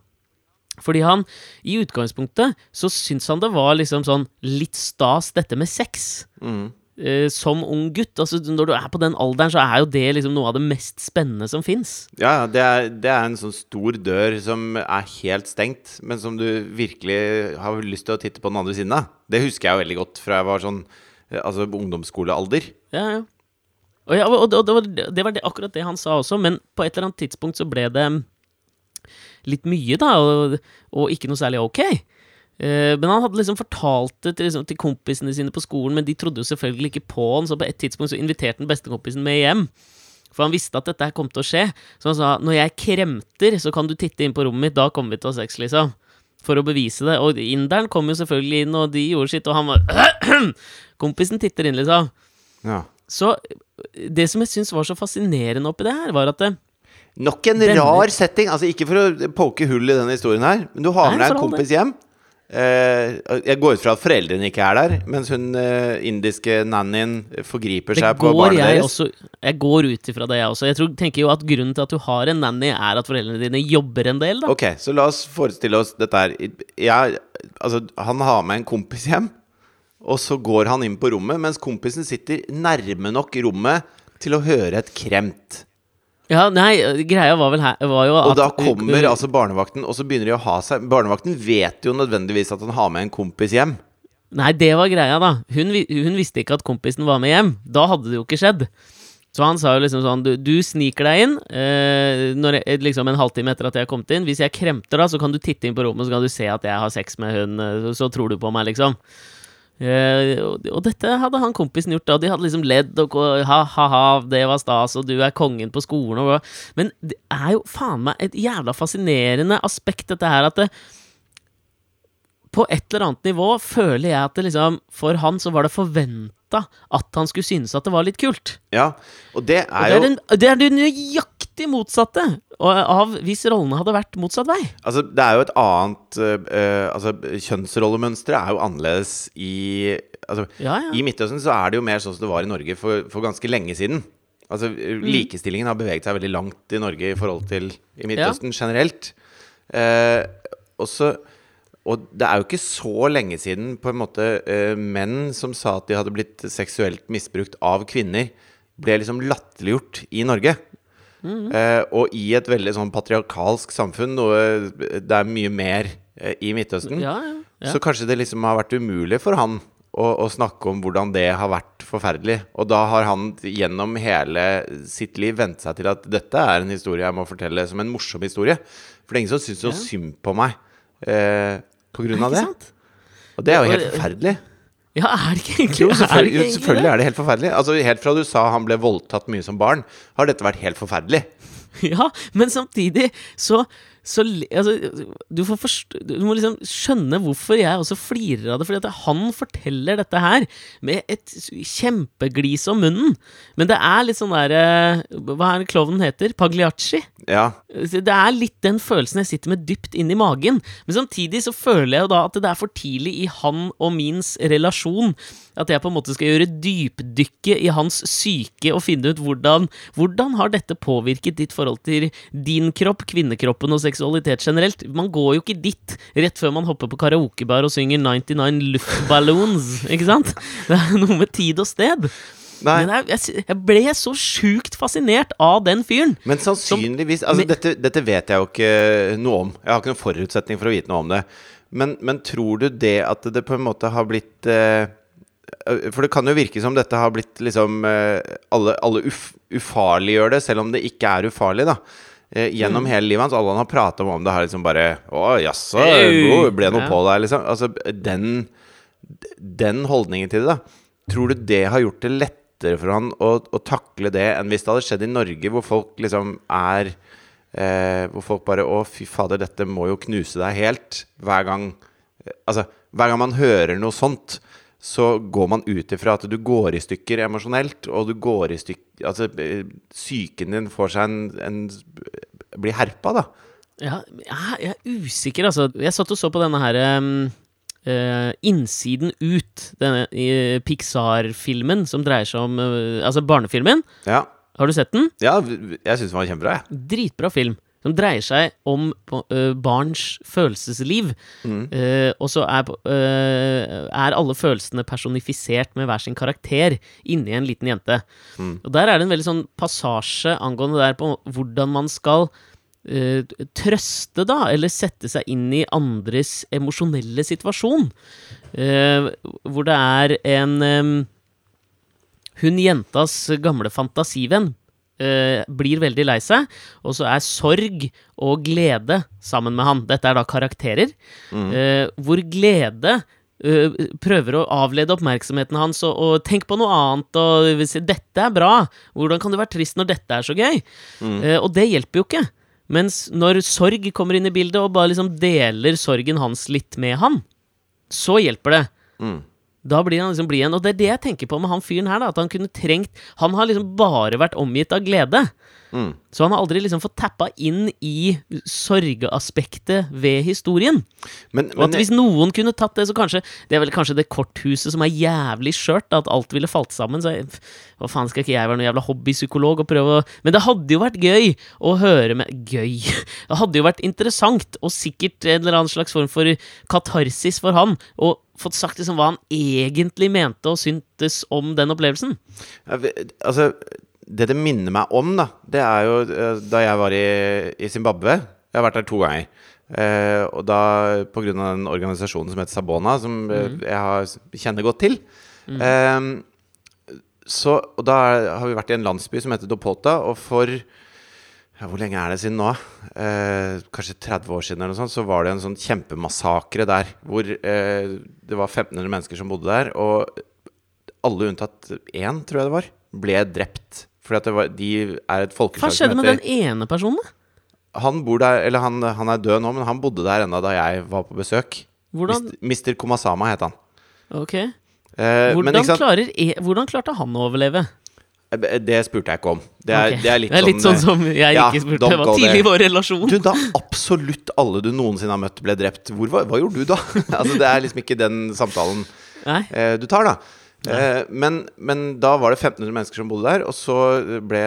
fordi han, i utgangspunktet, så syntes han det var liksom sånn litt stas, dette med sex. Mm. Eh, som ung gutt. Altså, når du er på den alderen, så er jo det liksom noe av det mest spennende som fins. Ja, det er, det er en sånn stor dør som er helt stengt, men som du virkelig har lyst til å titte på den andre siden av. Det husker jeg jo veldig godt fra jeg var sånn eh, Altså ungdomsskolealder. Ja, ja. Og, ja, og, og det, var, det var det, akkurat det han sa også, men på et eller annet tidspunkt så ble det litt mye, da, og, og ikke noe særlig ok. Eh, men han hadde liksom fortalt det til, liksom, til kompisene sine på skolen, men de trodde jo selvfølgelig ikke på han, så på et tidspunkt så inviterte han bestekompisen med hjem. For han visste at dette her kom til å skje. Så han sa når jeg kremter, så kan du titte inn på rommet mitt, da kommer vi til å ha sex, liksom. For å bevise det. Og inderen kom jo selvfølgelig inn, og de gjorde sitt, og han var Kompisen titter inn, liksom. Ja. Så det som jeg syns var så fascinerende oppi det her, var at det, Nok en Denne- rar setting. Altså Ikke for å poke hull i denne historien her, men du har med deg en kompis hjem. Eh, jeg går ut fra at foreldrene ikke er der, mens hun eh, indiske nannyen forgriper seg på barnet jeg deres. også Jeg går ut ifra det, jeg også. Jeg tror, tenker jo at grunnen til at du har en nanny, er at foreldrene dine jobber en del, da. Ok, så la oss forestille oss dette her. Jeg, altså, han har med en kompis hjem, og så går han inn på rommet, mens kompisen sitter nærme nok rommet til å høre et kremt. Ja, nei, greia var vel her var jo at Og da kommer altså barnevakten, og så begynner de å ha seg Barnevakten vet jo nødvendigvis at han har med en kompis hjem. Nei, det var greia, da. Hun, hun visste ikke at kompisen var med hjem. Da hadde det jo ikke skjedd. Så han sa jo liksom sånn Du, du sniker deg inn eh, når jeg, liksom en halvtime etter at jeg har kommet inn. Hvis jeg kremter, da, så kan du titte inn på rommet, så kan du se at jeg har sex med hun. Så, Så tror du på meg, liksom. Eh, og, og dette hadde han kompisen gjort, da. De hadde liksom ledd og ha-ha-ha, det var stas, og du er kongen på skolen og. Men det er jo faen meg et jævla fascinerende aspekt, dette her, at det, på et eller annet nivå føler jeg at det liksom For han så var det forventa at han skulle synes at det var litt kult. Ja, og det Og er det, er jo den, det er det nøyaktig motsatte og- av hvis rollene hadde vært motsatt vei. Altså, det er jo et annet uh, Altså, kjønnsrollemønsteret er jo annerledes i Altså, Ja, ja. i Midtøsten så er det jo mer sånn som det var i Norge for, for ganske lenge siden. Altså, Mm. likestillingen har beveget seg veldig langt i Norge i forhold til i Midtøsten generelt. Uh, også, og det er jo ikke så lenge siden på en måte uh, menn som sa at de hadde blitt seksuelt misbrukt av kvinner, ble liksom latterliggjort i Norge. Mm. Eh, og i et veldig sånn patriarkalsk samfunn, noe det er mye mer eh, i Midtøsten, Ja, ja, ja. så kanskje det liksom har vært umulig for han å, å snakke om hvordan det har vært forferdelig. Og da har han gjennom hele sitt liv vent seg til at dette er en historie jeg må fortelle som en morsom historie. For det er ingen som syns noe synd på meg eh, på grunn av det. sant? Og det er jo helt forferdelig. Ja, er det ikke egentlig Jo, er det selvfølgelig, egentlig selvfølgelig er det helt forferdelig. Altså Helt fra du sa han ble voldtatt mye som barn, har dette vært helt forferdelig. Ja, men samtidig så så altså, du, du må liksom skjønne hvorfor jeg også flirer av det. Fordi han forteller dette her med et kjempeglis om munnen. Men det er litt sånn derre Hva er det klovnen heter? Pagliacci? Ja. Det er litt den følelsen jeg sitter med dypt inni magen. Men samtidig så føler jeg jo da at det er for tidlig i han og mins relasjon. At jeg på en måte skal gjøre dypdykket i hans syke og finne ut hvordan Hvordan har dette påvirket ditt forhold til din kropp, kvinnekroppen og seksualitet generelt? Man går jo ikke dit rett før man hopper på karaokebar og synger 99 Luftballons, ikke sant? Det er noe med tid og sted. Nei. Men jeg, jeg, ble så sjukt fascinert av den fyren. Men sannsynligvis Altså, men- dette, dette vet jeg jo ikke noe om. Jeg har ikke noen forutsetning for å vite noe om det. Men, men tror du det at det på en måte har blitt eh, For det kan jo virke som dette har blitt liksom eh, Alle, alle uf, ufarliggjør det, selv om det ikke er ufarlig, da. Eh, gjennom hele livet hans. Alle han har prata om det, har liksom bare Å, jaså, ble noe på deg, liksom? Altså, den, den holdningen til det, da. Tror du det har gjort det lettere for han å, å takle det enn hvis det hadde skjedd i Norge, hvor folk liksom er eh, Hvor folk bare Å, fy fader, dette må jo knuse deg helt. Hver gang eh, Altså, hver gang man hører noe sånt, så går man ut ifra at du går i stykker emosjonelt, og du går i stykker Altså, eh, psyken din får seg en, en Blir herpa, da. Ja, jeg, jeg er usikker, altså. Jeg satt og så på denne her um, uh, Innsiden ut, denne uh, Pixar-filmen som dreier seg om uh, Altså barnefilmen. Ja, Har du sett den? ja jeg syns den var kjempebra, jeg. Dritbra film. Som dreier seg om eh, barns følelsesliv. Eh, og så er, uh, er alle følelsene personifisert med hver sin karakter inni en liten jente. Og der er det en veldig sånn passasje angående der på hvordan man skal Uh, trøste, da, eller sette seg inn i andres emosjonelle situasjon. Uh, hvor det er en um, Hun jentas gamle fantasivenn blir veldig lei seg, og så er sorg og glede sammen med han. Dette er da karakterer. eh, hvor glede eh, prøver å avlede oppmerksomheten hans og, og tenk på noe annet. Og si, 'Dette er bra', hvordan kan du være trist når dette er så gøy? Eh, og det hjelper jo ikke. Mens når sorg kommer inn i bildet, og bare liksom deler sorgen hans litt med han, så hjelper det. Mm. Da blir han liksom blid igjen. Og det er det jeg tenker på med han fyren her. da At han kunne trengt Han har liksom bare vært omgitt av glede. Mm. Så han har aldri liksom fått tappa inn i sorgeaspektet ved historien. Men, Og at hvis noen kunne tatt det, så kanskje Det er vel kanskje det korthuset som er jævlig skjørt, at alt ville falt sammen. Så jeg, hva faen skal ikke jeg være noen jævla hobbypsykolog og prøve å Men det hadde jo vært gøy å høre med Gøy! Det hadde jo vært interessant, og sikkert en eller annen slags form for katarsis for han, og fått sagt liksom hva han egentlig mente og syntes om den opplevelsen. Altså, det det minner meg om, da, det er jo eh, da jeg var i, i Zimbabwe. Jeg har vært der to ganger. Eh, og da av den organisasjonen som heter Sabona, som mm. jeg har, kjenner godt til. Eh, så, og da har vi vært i en landsby som heter Dopota, og for ja, Hvor lenge er det siden nå? Eh, kanskje 30 år siden, eller noe sånt, så var det en sånn kjempemassakre der. Hvor eh, det var 1500 mennesker som bodde der, og alle unntatt én, tror jeg det var, ble drept. Fordi at det var, de er et Hva skjedde med den ene personen? da? Han bor der, eller han, han er død nå, men han bodde der ennå da jeg var på besøk. Hvordan, Mr. Komasama het han. ok Eh, hvordan, men, klarer, e- hvordan klarte han å overleve? Eh, det spurte jeg ikke om. Det er, okay. det er litt, sånn sånn som jeg ja, ikke spurte. Det var tidlig i vår relasjon. Du, da absolutt alle du noensinne har møtt, ble drept. Hvor, hva, hva gjorde du da? altså, det er liksom ikke den samtalen eh, du tar, da. Eh, men, men da var det 1500 mennesker som bodde der, og så ble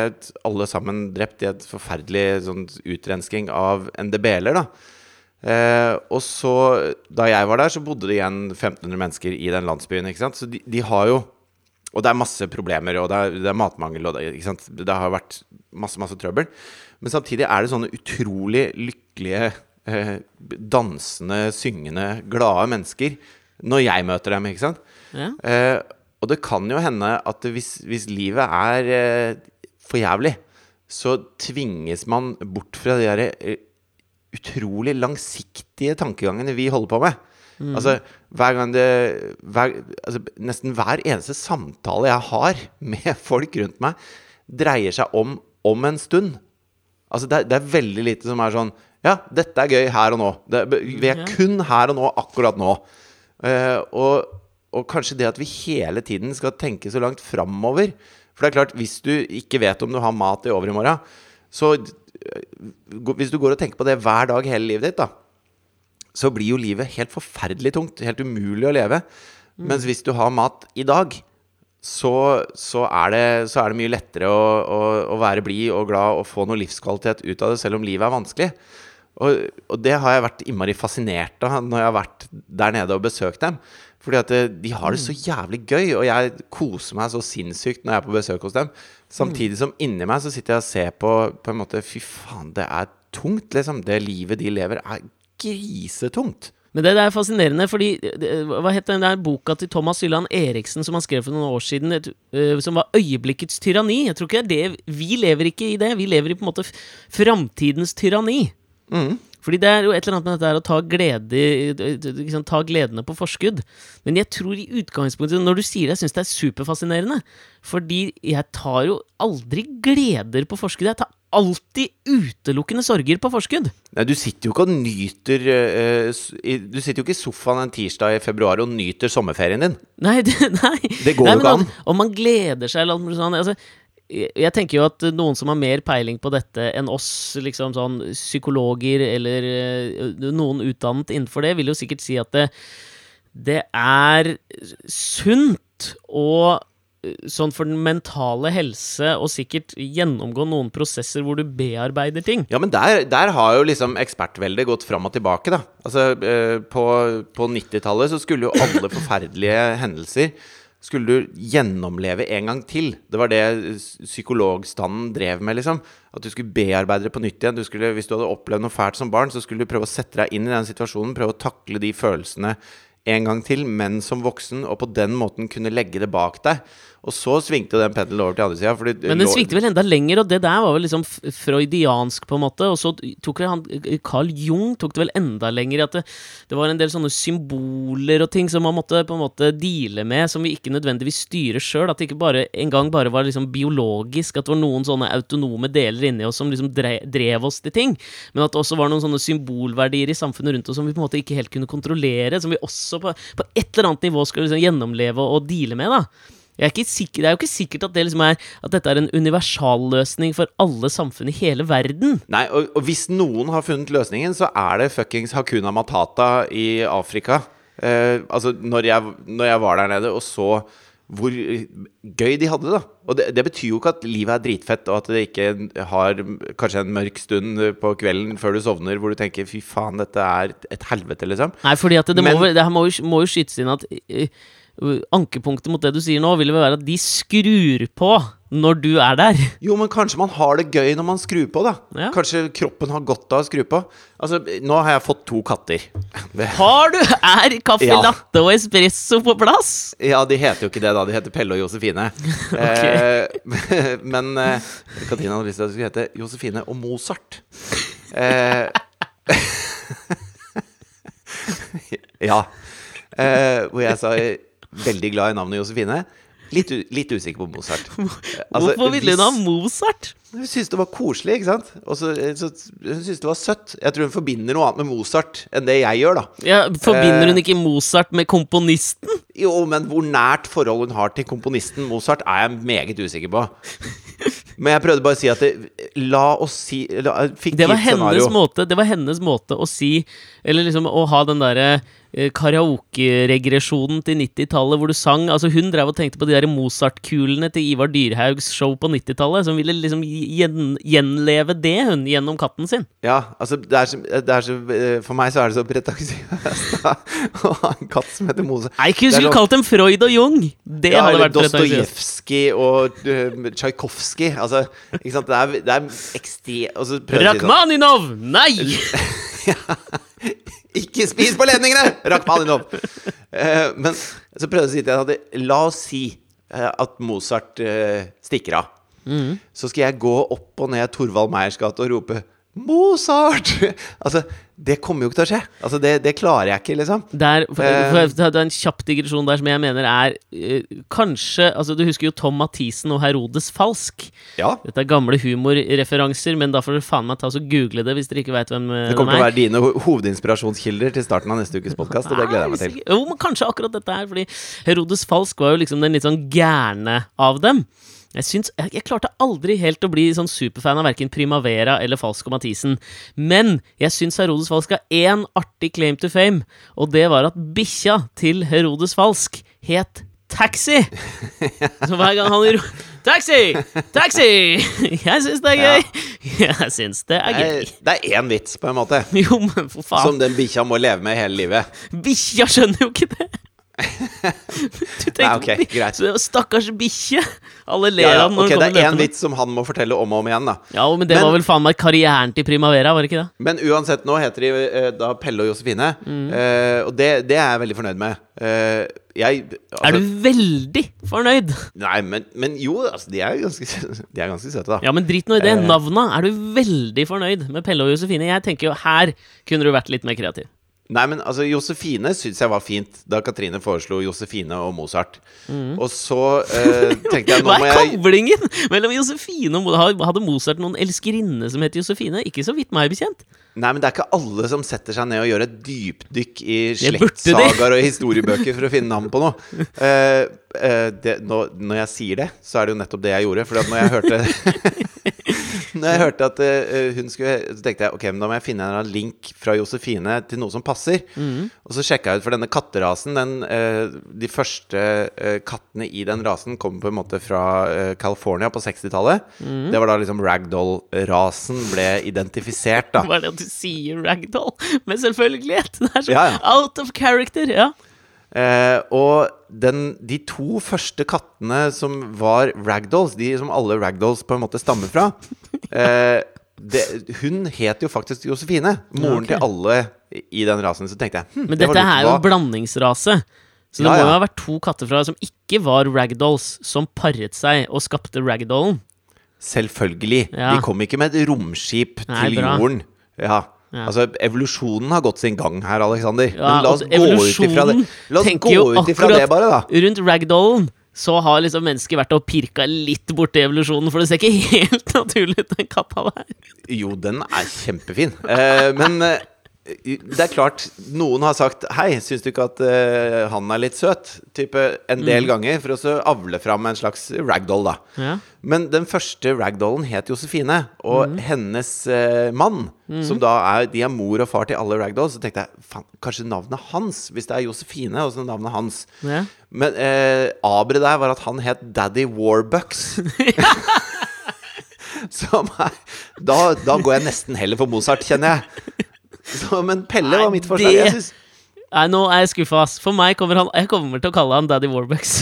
alle sammen drept i et forferdelig sånn utrensking av NDB-er, da. Eh, og så, da jeg var der, så bodde det igjen 1500 mennesker i den landsbyen, ikke sant. Så de, de har jo Og det er masse problemer, og det er, det er matmangel, og det, det har vært masse, masse trøbbel. Men samtidig er det sånne utrolig lykkelige, eh, dansende, syngende, glade mennesker når jeg møter dem, ikke sant. Ja. Eh, og det kan jo hende at hvis, hvis livet er eh, for jævlig, så tvinges man bort fra de der eh, utrolig langsiktige tankegangene vi holder på med. Altså, hver gang det hver, altså, Nesten hver eneste samtale jeg har med folk rundt meg, dreier seg om om en stund. Altså, det det er veldig lite som er sånn Ja, dette er gøy her og nå. Det, vi er kun her og nå, akkurat nå. Uh, og, og kanskje det at vi hele tiden skal tenke så langt framover. For det er klart, hvis du ikke vet om du har mat i overmorgen, så eh, Hvis du går og tenker på det hver dag hele livet ditt, da, så blir jo livet helt forferdelig tungt. Helt umulig å leve. Mens hvis du har mat i dag, så, så, er, det, så er det mye lettere å, å, å være blid og glad og få noe livskvalitet ut av det, selv om livet er vanskelig. Og, og det har jeg vært innmari fascinert av når jeg har vært der nede og besøkt dem. Fordi at eh, de har det så jævlig gøy, og jeg koser meg så sinnssykt når jeg er på besøk hos dem. Samtidig som inni meg så sitter jeg og ser på på en måte Fy faen, det er tungt, liksom. Det livet de lever, er grisetungt. Men det, det er fascinerende, fordi det, Hva het den der boka til Thomas Hylland Eriksen som han skrev for noen år siden, et, uh, som var 'Øyeblikkets tyranni'? Jeg tror ikke det er det Vi lever ikke i det. Vi lever i på en måte framtidens tyranni. Fordi det er jo et eller annet med dette her å ta, glede, liksom, ta gledene på forskudd. Men jeg tror i utgangspunktet, når du sier det, jeg syns det er superfascinerende. Fordi jeg tar jo aldri gleder på forskudd. Jeg tar alltid utelukkende sorger på forskudd. Nei, du sitter jo ikke og nyter uh, Du sitter jo ikke i sofaen en tirsdag i februar og nyter sommerferien din. Nei, det, nei. Det går jo ikke an. Om man gleder seg eller mulig sånn altså, jeg tenker jo at noen som har mer peiling på dette enn oss, liksom sånn psykologer eller eh, noen utdannet innenfor det, vil jo sikkert si at det, det er sunt å eh, Sånn for den mentale helse, og sikkert gjennomgå noen prosesser hvor du bearbeider ting. Ja, men der, der har jo liksom ekspertveldet gått fram og tilbake, da. Altså, eh, på, på 90-tallet så skulle jo alle forferdelige hendelser skulle du gjennomleve en gang til. Det var det psykologstanden drev med, liksom. At du skulle bearbeide det på nytt igjen. Du skulle, hvis du hadde opplevd noe fælt som barn, så skulle du prøve å sette deg inn i den situasjonen, prøve å takle de følelsene en gang til, men som voksen, og på den måten kunne legge det bak deg. Og så svingte den pendelen over til andre sida. Men den svingte vel enda lenger, og det der var vel liksom freudiansk, på en måte. Og så tok vel han Carl Jung tok det vel enda lenger, at det, det var en del sånne symboler og ting som man måtte på en måte deale med, som vi ikke nødvendigvis styrer sjøl. At det ikke bare en gang bare var liksom biologisk, at det var noen sånne autonome deler inni oss som liksom dre, drev oss til ting. Men at det også var noen sånne symbolverdier i samfunnet rundt oss som vi på en måte ikke helt kunne kontrollere, som vi også på, på et eller annet nivå skal liksom gjennomleve og, og deale med, da. Er sikker, det er jo ikke sikkert at, det liksom er, at dette er en universalløsning for alle samfunn i hele verden. Nei, og, og hvis noen har funnet løsningen, så er det fuckings Hakuna Matata i Afrika. Eh, altså, når jeg, når jeg var der nede og så hvor gøy de hadde det. Og det, det betyr jo ikke at livet er dritfett, og at det ikke har kanskje en mørk stund på kvelden før du sovner hvor du tenker 'fy faen, dette er et helvete', liksom. Nei, fordi at det, det, Men- må, det her må, jo, må jo skytes inn at eh, eh, Ankepunktet mot det du sier nå, vil vel være at de skrur på når du er der. Jo, men kanskje man har det gøy når man skrur på, da. Ja. Kanskje kroppen har godt av å skru på. Altså, nå har jeg fått to katter. Har du Er kaffe Ja. latte og espresso på plass? Ja, de heter jo ikke det, da. De heter Pelle og Josefine. eh, men eh, Katrine hadde lyst til at det skulle hete Josefine og Mozart. Eh, ja. Eh, hvor jeg sa eh, veldig glad i navnet Josefine. Litt, litt usikker på Mozart. Altså, Hvorfor ville hun ha Mozart? Hun syntes det var koselig, ikke sant? Og så, så, hun syntes det var søtt. Jeg tror hun forbinder noe annet med Mozart enn det jeg gjør, da. Ja, forbinder hun Eh. ikke Mozart med komponisten? Jo, men hvor nært forhold hun har til komponisten Mozart, er jeg meget usikker på. Men jeg prøvde bare å si at det, La oss si la, Det var, hennes scenario. måte, det var hennes måte å si Eller liksom å ha den derre eh, karaokeregresjonen til 90-tallet hvor du sang Altså Hun drev og tenkte på de der Mozart-kulene til Ivar Dyrhaugs show på 90-tallet. Som ville liksom gjen, gjenleve det, hun, gjennom katten sin. Ja, altså det er så, det er så, eh, For meg så er det så pretensiøst å ha en katt som heter Mozart. Nei, ikke skulle kalt dem Freud og Jung! Det ja, hadde vært. Dostojevskij og uh, Tsjajkovskij. Altså, ikke sant. Det er, det er ekstremt og så prøver jeg å si sånn, Rakhmaninov! Nei! Ikke spis på ledningene! Rakk Rakhmaninov. Uh, men så prøvde jeg å si til henne at la oss si eh, at Mozart uh, stikker av. Mm. Så skal jeg gå opp og ned Torvald Meyers gate og rope Mozart! Altså, det kommer jo ikke til å skje. Altså, det, det klarer jeg ikke, liksom. Der, for, Eh. for, det er en kjapp digresjon der som jeg mener er uh, kanskje Altså, du husker jo Tom Mathisen og Herodes Falsk. Ja. Dette er gamle humorreferanser, men da får dere faen meg ta og google det hvis dere ikke veit hvem det er. Det kommer til å være dine hovedinspirasjonskilder til starten av neste ukes podkast, og det gleder jeg meg til. Jo, men kanskje akkurat dette her, fordi Herodes Falsk var jo liksom den litt sånn gærne av dem. Jeg, syns, jeg, jeg klarte aldri helt å bli sånn superfan av verken Primavera eller Falsk og Mathisen. Men jeg syns Herodes Falsk har én artig claim to fame, og det var at bikkja til Herodes Falsk het Taxi! Så hver gang han ro Taxi! Taxi! Jeg syns det er gøy! Jeg syns det er gøy. Det er én vits, på en måte, Jo, men for faen. som den bikkja må leve med hele livet. Bikkja skjønner jo ikke det! Du tenkte Nei, ok, på greit. Så, Stakkars bikkje! Alle ler Ja, ja, av den det er én vits som han må fortelle om og om igjen, da. Ja, men det Men- var vel faen meg karrieren til Primavera, var det ikke det? Men uansett, nå heter de eh, da Pelle og Josefine, Mm. uh, og det, det er jeg veldig fornøyd med. Uh, jeg altså, Er du veldig fornøyd? Nei, men, men jo, altså, de er ganske, de er ganske søte, da. Ja, men drit nå i det. Eh. Navna. Er du veldig fornøyd med Pelle og Josefine? Jeg tenker jo her kunne du vært litt mer kreativ. Nei, men altså, Josefine syns jeg var fint da Katrine foreslo Josefine og Mozart. Og så eh, tenkte jeg nå Hva er koblingen mellom Josefine og Mozart? Hadde Mozart noen elskerinne som het Josefine? Ikke så vidt meg bekjent. Nei, men det er ikke alle som setter seg ned og gjør et dypdykk i slektssagaer og historiebøker for å finne navn på noe. Eh, eh, det, nå, når jeg sier det, så er det jo nettopp det jeg gjorde. For når jeg hørte Når jeg hørte at eh, hun skulle Så tenkte jeg ok, men da må jeg finne en link fra Josefine til noe som passer. Mm. Og så sjekka jeg ut for denne katterasen. Den, eh, de første eh, kattene i den rasen kom på en måte fra eh, California på 60-tallet. Mm. Det var da liksom ragdoll-rasen ble identifisert, da. Hva er det at du sier ragdoll med selvfølgelighet? Det er så Ja, ja. out of character. Ja. Eh, og den, de to første kattene som var ragdolls, de som alle ragdolls på en måte stammer fra eh, det, Hun het jo faktisk Josefine. Moren til alle i den rasen. Så tenkte jeg hm, Men det dette er jo en blandingsrase. Så det Ja, må jo ja. ha vært to katter fra som ikke var ragdolls, som paret seg og skapte ragdollen. Selvfølgelig. Ja. De kom ikke med et romskip Nei, til bra. jorden. Ja. Altså, evolusjonen har gått sin gang her, Alexander. Ja, Men la oss gå ut ifra det. La oss gå ut ifra det, bare, da. Rundt ragdollen så har liksom mennesket vært og pirka litt borti evolusjonen, for det ser ikke helt naturlig ut, den katta der. Jo, den er kjempefin. Eh, men eh, det er klart, noen har sagt Hei, syns du ikke at uh, han er litt søt? Type en del Mm. ganger, for å så avle fram en slags ragdoll, da. Ja. Men den første ragdollen het Josefine, og Mm. hennes uh, mann, som da er De er mor og far til alle ragdolls, så tenkte jeg faen, kanskje navnet hans, hvis det er Josefine, og så navnet hans. Ja. Men uh, aberet der var at han het Daddy Warbucks. Som er da, da går jeg nesten heller for Mozart, kjenner jeg. Så, men Pelle var mitt forslag. Jeg synes, Nei, nå er jeg skuffa, ass. For meg kommer han Jeg kommer til å kalle han Daddy Warbucks.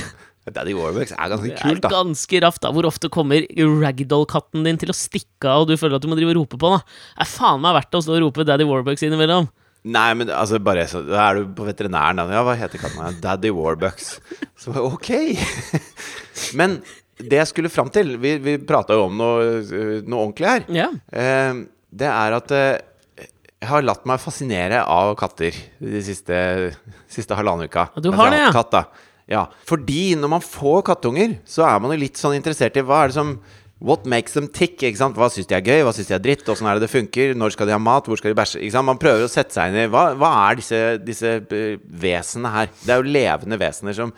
Daddy Warbucks er ganske Det er kult, da. ganske raft, da. Hvor ofte kommer ragdoll-katten din til å stikke av, og du føler at du må drive og rope på den? Det Er faen meg verdt å stå og rope Daddy Warbucks innimellom? Nei, men altså bare så, Da er du på veterinæren. Da. Ja, hva heter katten? Daddy Warbucks. Så ok. Men det jeg skulle fram til Vi, vi prata jo om noe, noe ordentlig her. Ja. Eh, det er at eh, jeg har latt meg fascinere av katter de siste, siste halvannen uka. Du har det, ja? Katt, ja. Fordi når man får kattunger, så er man jo litt sånn interessert i hva er det som What makes them tick? ikke sant? Hva syns de er gøy? Hva syns de er dritt? Åssen er det det funker? Når skal de ha mat? Hvor skal de bæsje? Ikke sant? Man prøver å sette seg inn i Hva, hva er disse, disse eh, vesenene her? Det er jo levende vesener som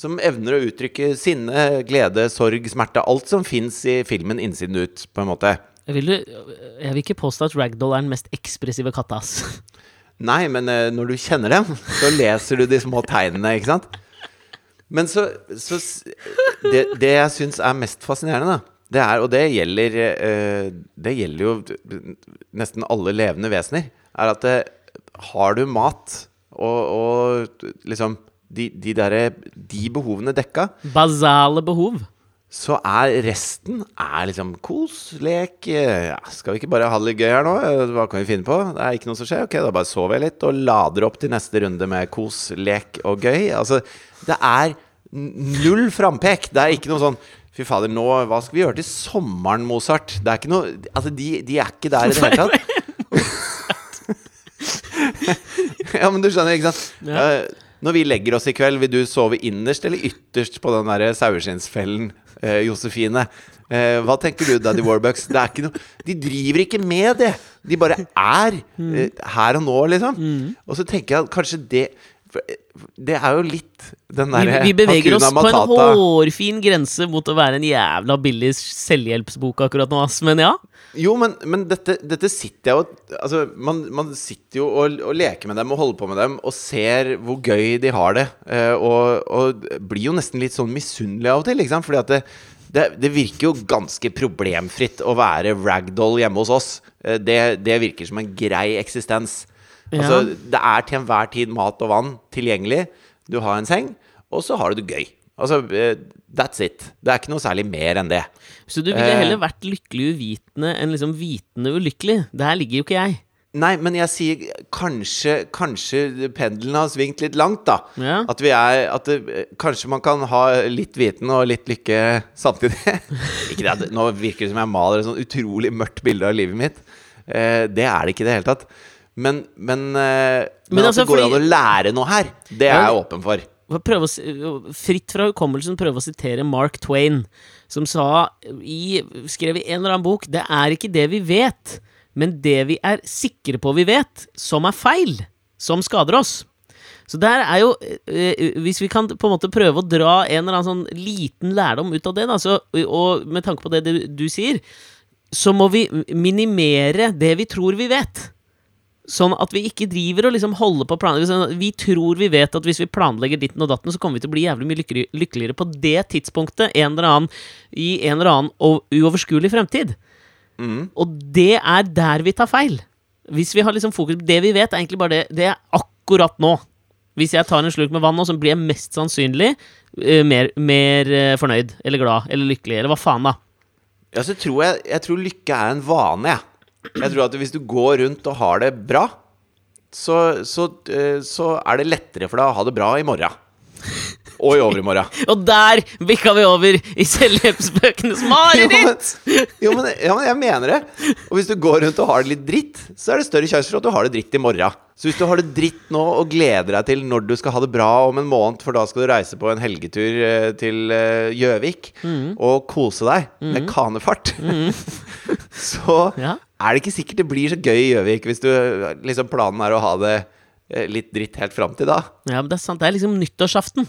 som evner å uttrykke sinne, glede, sorg, smerte. Alt som fins i filmen innsiden ut, på en måte. Jeg vil, jeg vil ikke påstå at ragdoll er den mest ekspressive katta, ass. Nei, men eh, når du kjenner dem, så leser du de små tegnene, ikke sant? Men så, så s- Det, det jeg syns er mest fascinerende, da, det er, og det gjelder eh, Det gjelder jo nesten alle levende vesener, er at eh, har du mat og, og liksom de, de derre De behovene dekka, Basale behov. Så er resten er liksom kos, lek eh, ja, Skal vi ikke bare ha det litt gøy her nå? Eh, Hva kan vi finne på? Det er ikke noe som skjer. Ok, da bare sover jeg litt og lader opp til neste runde med kos, lek og gøy. Altså, det er null frampek. Det er ikke noe sånn Fy fader, nå, hva skal vi gjøre til sommeren, Mozart? Det er ikke noe Altså, de, de er ikke der i det hele tatt. ja, men du skjønner, ikke sant? Ja. Eh, Når vi legger oss i kveld, vil du sove innerst eller ytterst på den der saueskinnsfellen, eh, Josefine? Eh, hva tenker du, Daddy Warbucks? Det er ikke noe De driver ikke med det! De bare er eh, her og nå, liksom. Og så tenker jeg at kanskje det Det er jo litt den derre vi beveger oss på en hårfin grense mot å være en jævla billig selvhjelpsbok akkurat nå, ass. Men ja. Jo, men, men dette, dette sitter jeg jo Altså, man, man sitter jo og, og leker med dem og holder på med dem og ser hvor gøy de har det. eh, og, og blir jo nesten litt sånn misunnelig av og til, sant? Fordi at det, det, det virker jo ganske problemfritt å være ragdoll hjemme hos oss. Eh, det, det virker som en grei eksistens. Altså, det er til enhver tid mat og vann tilgjengelig. Du har en seng, og så har du det gøy. Altså, eh, that's it. Det er ikke noe særlig mer enn det. Så du ville Eh. heller vært lykkelig uvitende enn liksom vitende ulykkelig. Der ligger jo ikke jeg. Nei, men jeg sier kanskje Kanskje pendelen har svingt litt langt, da. Ja. At vi er At det, kanskje man kan ha litt viten og litt lykke samtidig. ikke det, Nå virker det som jeg maler et sånn utrolig mørkt bilde av livet mitt. Eh, det er det ikke i det hele tatt. Men, men, eh, men, Men at altså, det går fordi- an å lære noe her, det er jeg åpen for. Prøve å, fritt fra hukommelsen prøve å sitere Mark Twain, som sa i, skrev i en eller annen bok Det er ikke det vi vet, men det vi er sikre på vi vet, som er feil, som skader oss. Så der er jo eh, Hvis vi kan på en måte prøve å dra en eller annen sånn liten lærdom ut av det, da, så, og med tanke på det du, du sier, så må vi minimere det vi tror vi vet. Sånn at vi ikke driver og liksom holder på planer sånn Vi tror vi vet at hvis vi planlegger ditten og datten, så kommer vi til å bli jævlig mye lykkeligere på det tidspunktet en eller annen, i en eller annen uoverskuelig fremtid. Og det er der vi tar feil. Hvis vi har liksom fokus på Det vi vet, er egentlig bare det. Det er akkurat nå. Hvis jeg tar en slurk med vann nå, så blir jeg mest sannsynlig eh, mer, mer eh, fornøyd eller glad eller lykkelig, eller hva faen, da. Ja, så tror jeg, jeg tror lykke er en vane, jeg. Jeg tror at hvis du går rundt og har det bra, så, så, eh, så er det lettere for deg å ha det bra i morgen. Og i overmorgen. Og der bikka vi over i selvhjelpsbøkenes mareritt! Jo, men, ja, men jeg mener det. Og hvis du går rundt og har det litt dritt, så er det større sjanse for at du har det dritt i morgen. Så hvis du har det dritt nå og gleder deg til når du skal ha det bra om en måned, for da skal du reise på en helgetur eh, til eh, Gjøvik Mm. og kose deg med kanefart, så Ja. Er det ikke sikkert det blir så gøy i Gjøvik hvis du liksom planen er å ha det eh, litt dritt helt fram til da. Ja, men det er sant. Det er liksom nyttårsaften.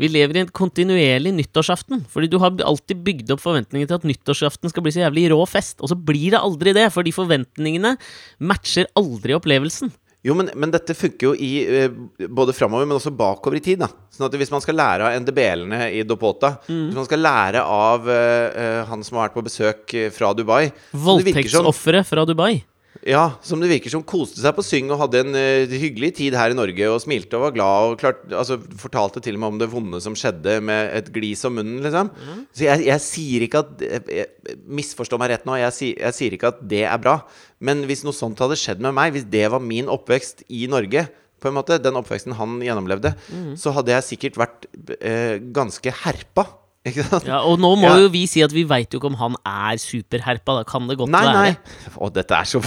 Vi lever i en kontinuerlig nyttårsaften. Fordi du har alltid bygd opp forventninger til at nyttårsaften skal bli så jævlig rå fest, og så blir det aldri det, fordi forventningene matcher aldri opplevelsen. Jo, men, men dette funker jo i eh, både framover, men også bakover i tid. da Sånn at Hvis man skal lære av NDB-ene i Dopota, hvis man skal lære av eh, han som har vært på besøk fra Dubai Voldtektsofre fra Dubai. Ja, som det virker som koste seg på Syng og hadde en uh, hyggelig tid her i Norge og smilte og var glad og klart, altså, fortalte til og med om det vonde som skjedde med et glis om munnen, liksom. Så jeg, jeg sier ikke at jeg, Misforstå meg rett nå, jeg, jeg sier ikke at det er bra. Men hvis noe sånt hadde skjedd med meg, hvis det var min oppvekst i Norge på en måte, Den oppveksten han gjennomlevde, så hadde jeg sikkert vært uh, ganske herpa. Ja, og nå må Ja. jo vi si at vi veit jo ikke om han er superherpa. Da kan det godt Nei, være. nei. Å, dette er så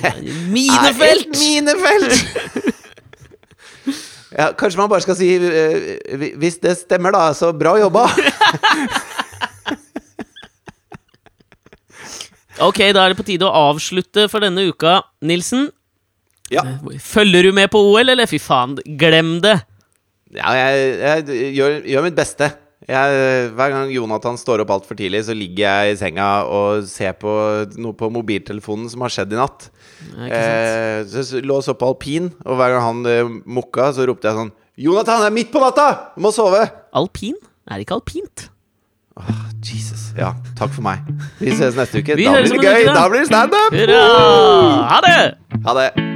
Minefelt! minefelt! ja, kanskje man bare skal si eh, Hvis det stemmer, da, så bra jobba! Ok, da er det på tide å avslutte for denne uka. Nilsen, Ja, følger du med på OL, eller? Fy faen, glem det! ja jeg, jeg gjør, gjør mitt beste. Jeg, hver gang Jonathan står opp altfor tidlig, så ligger jeg i senga og ser på noe på mobiltelefonen som har skjedd i natt. Eh, så lå jeg så på alpin, og hver gang han eh, mokka, så ropte jeg sånn Jonathan, det er midt på natta! Du må sove! Alpin? Er det ikke alpint? Jesus. Ja, takk for meg. Vi ses neste uke. Da blir det gøy! da. Da blir det standup! Ha det! Ha det.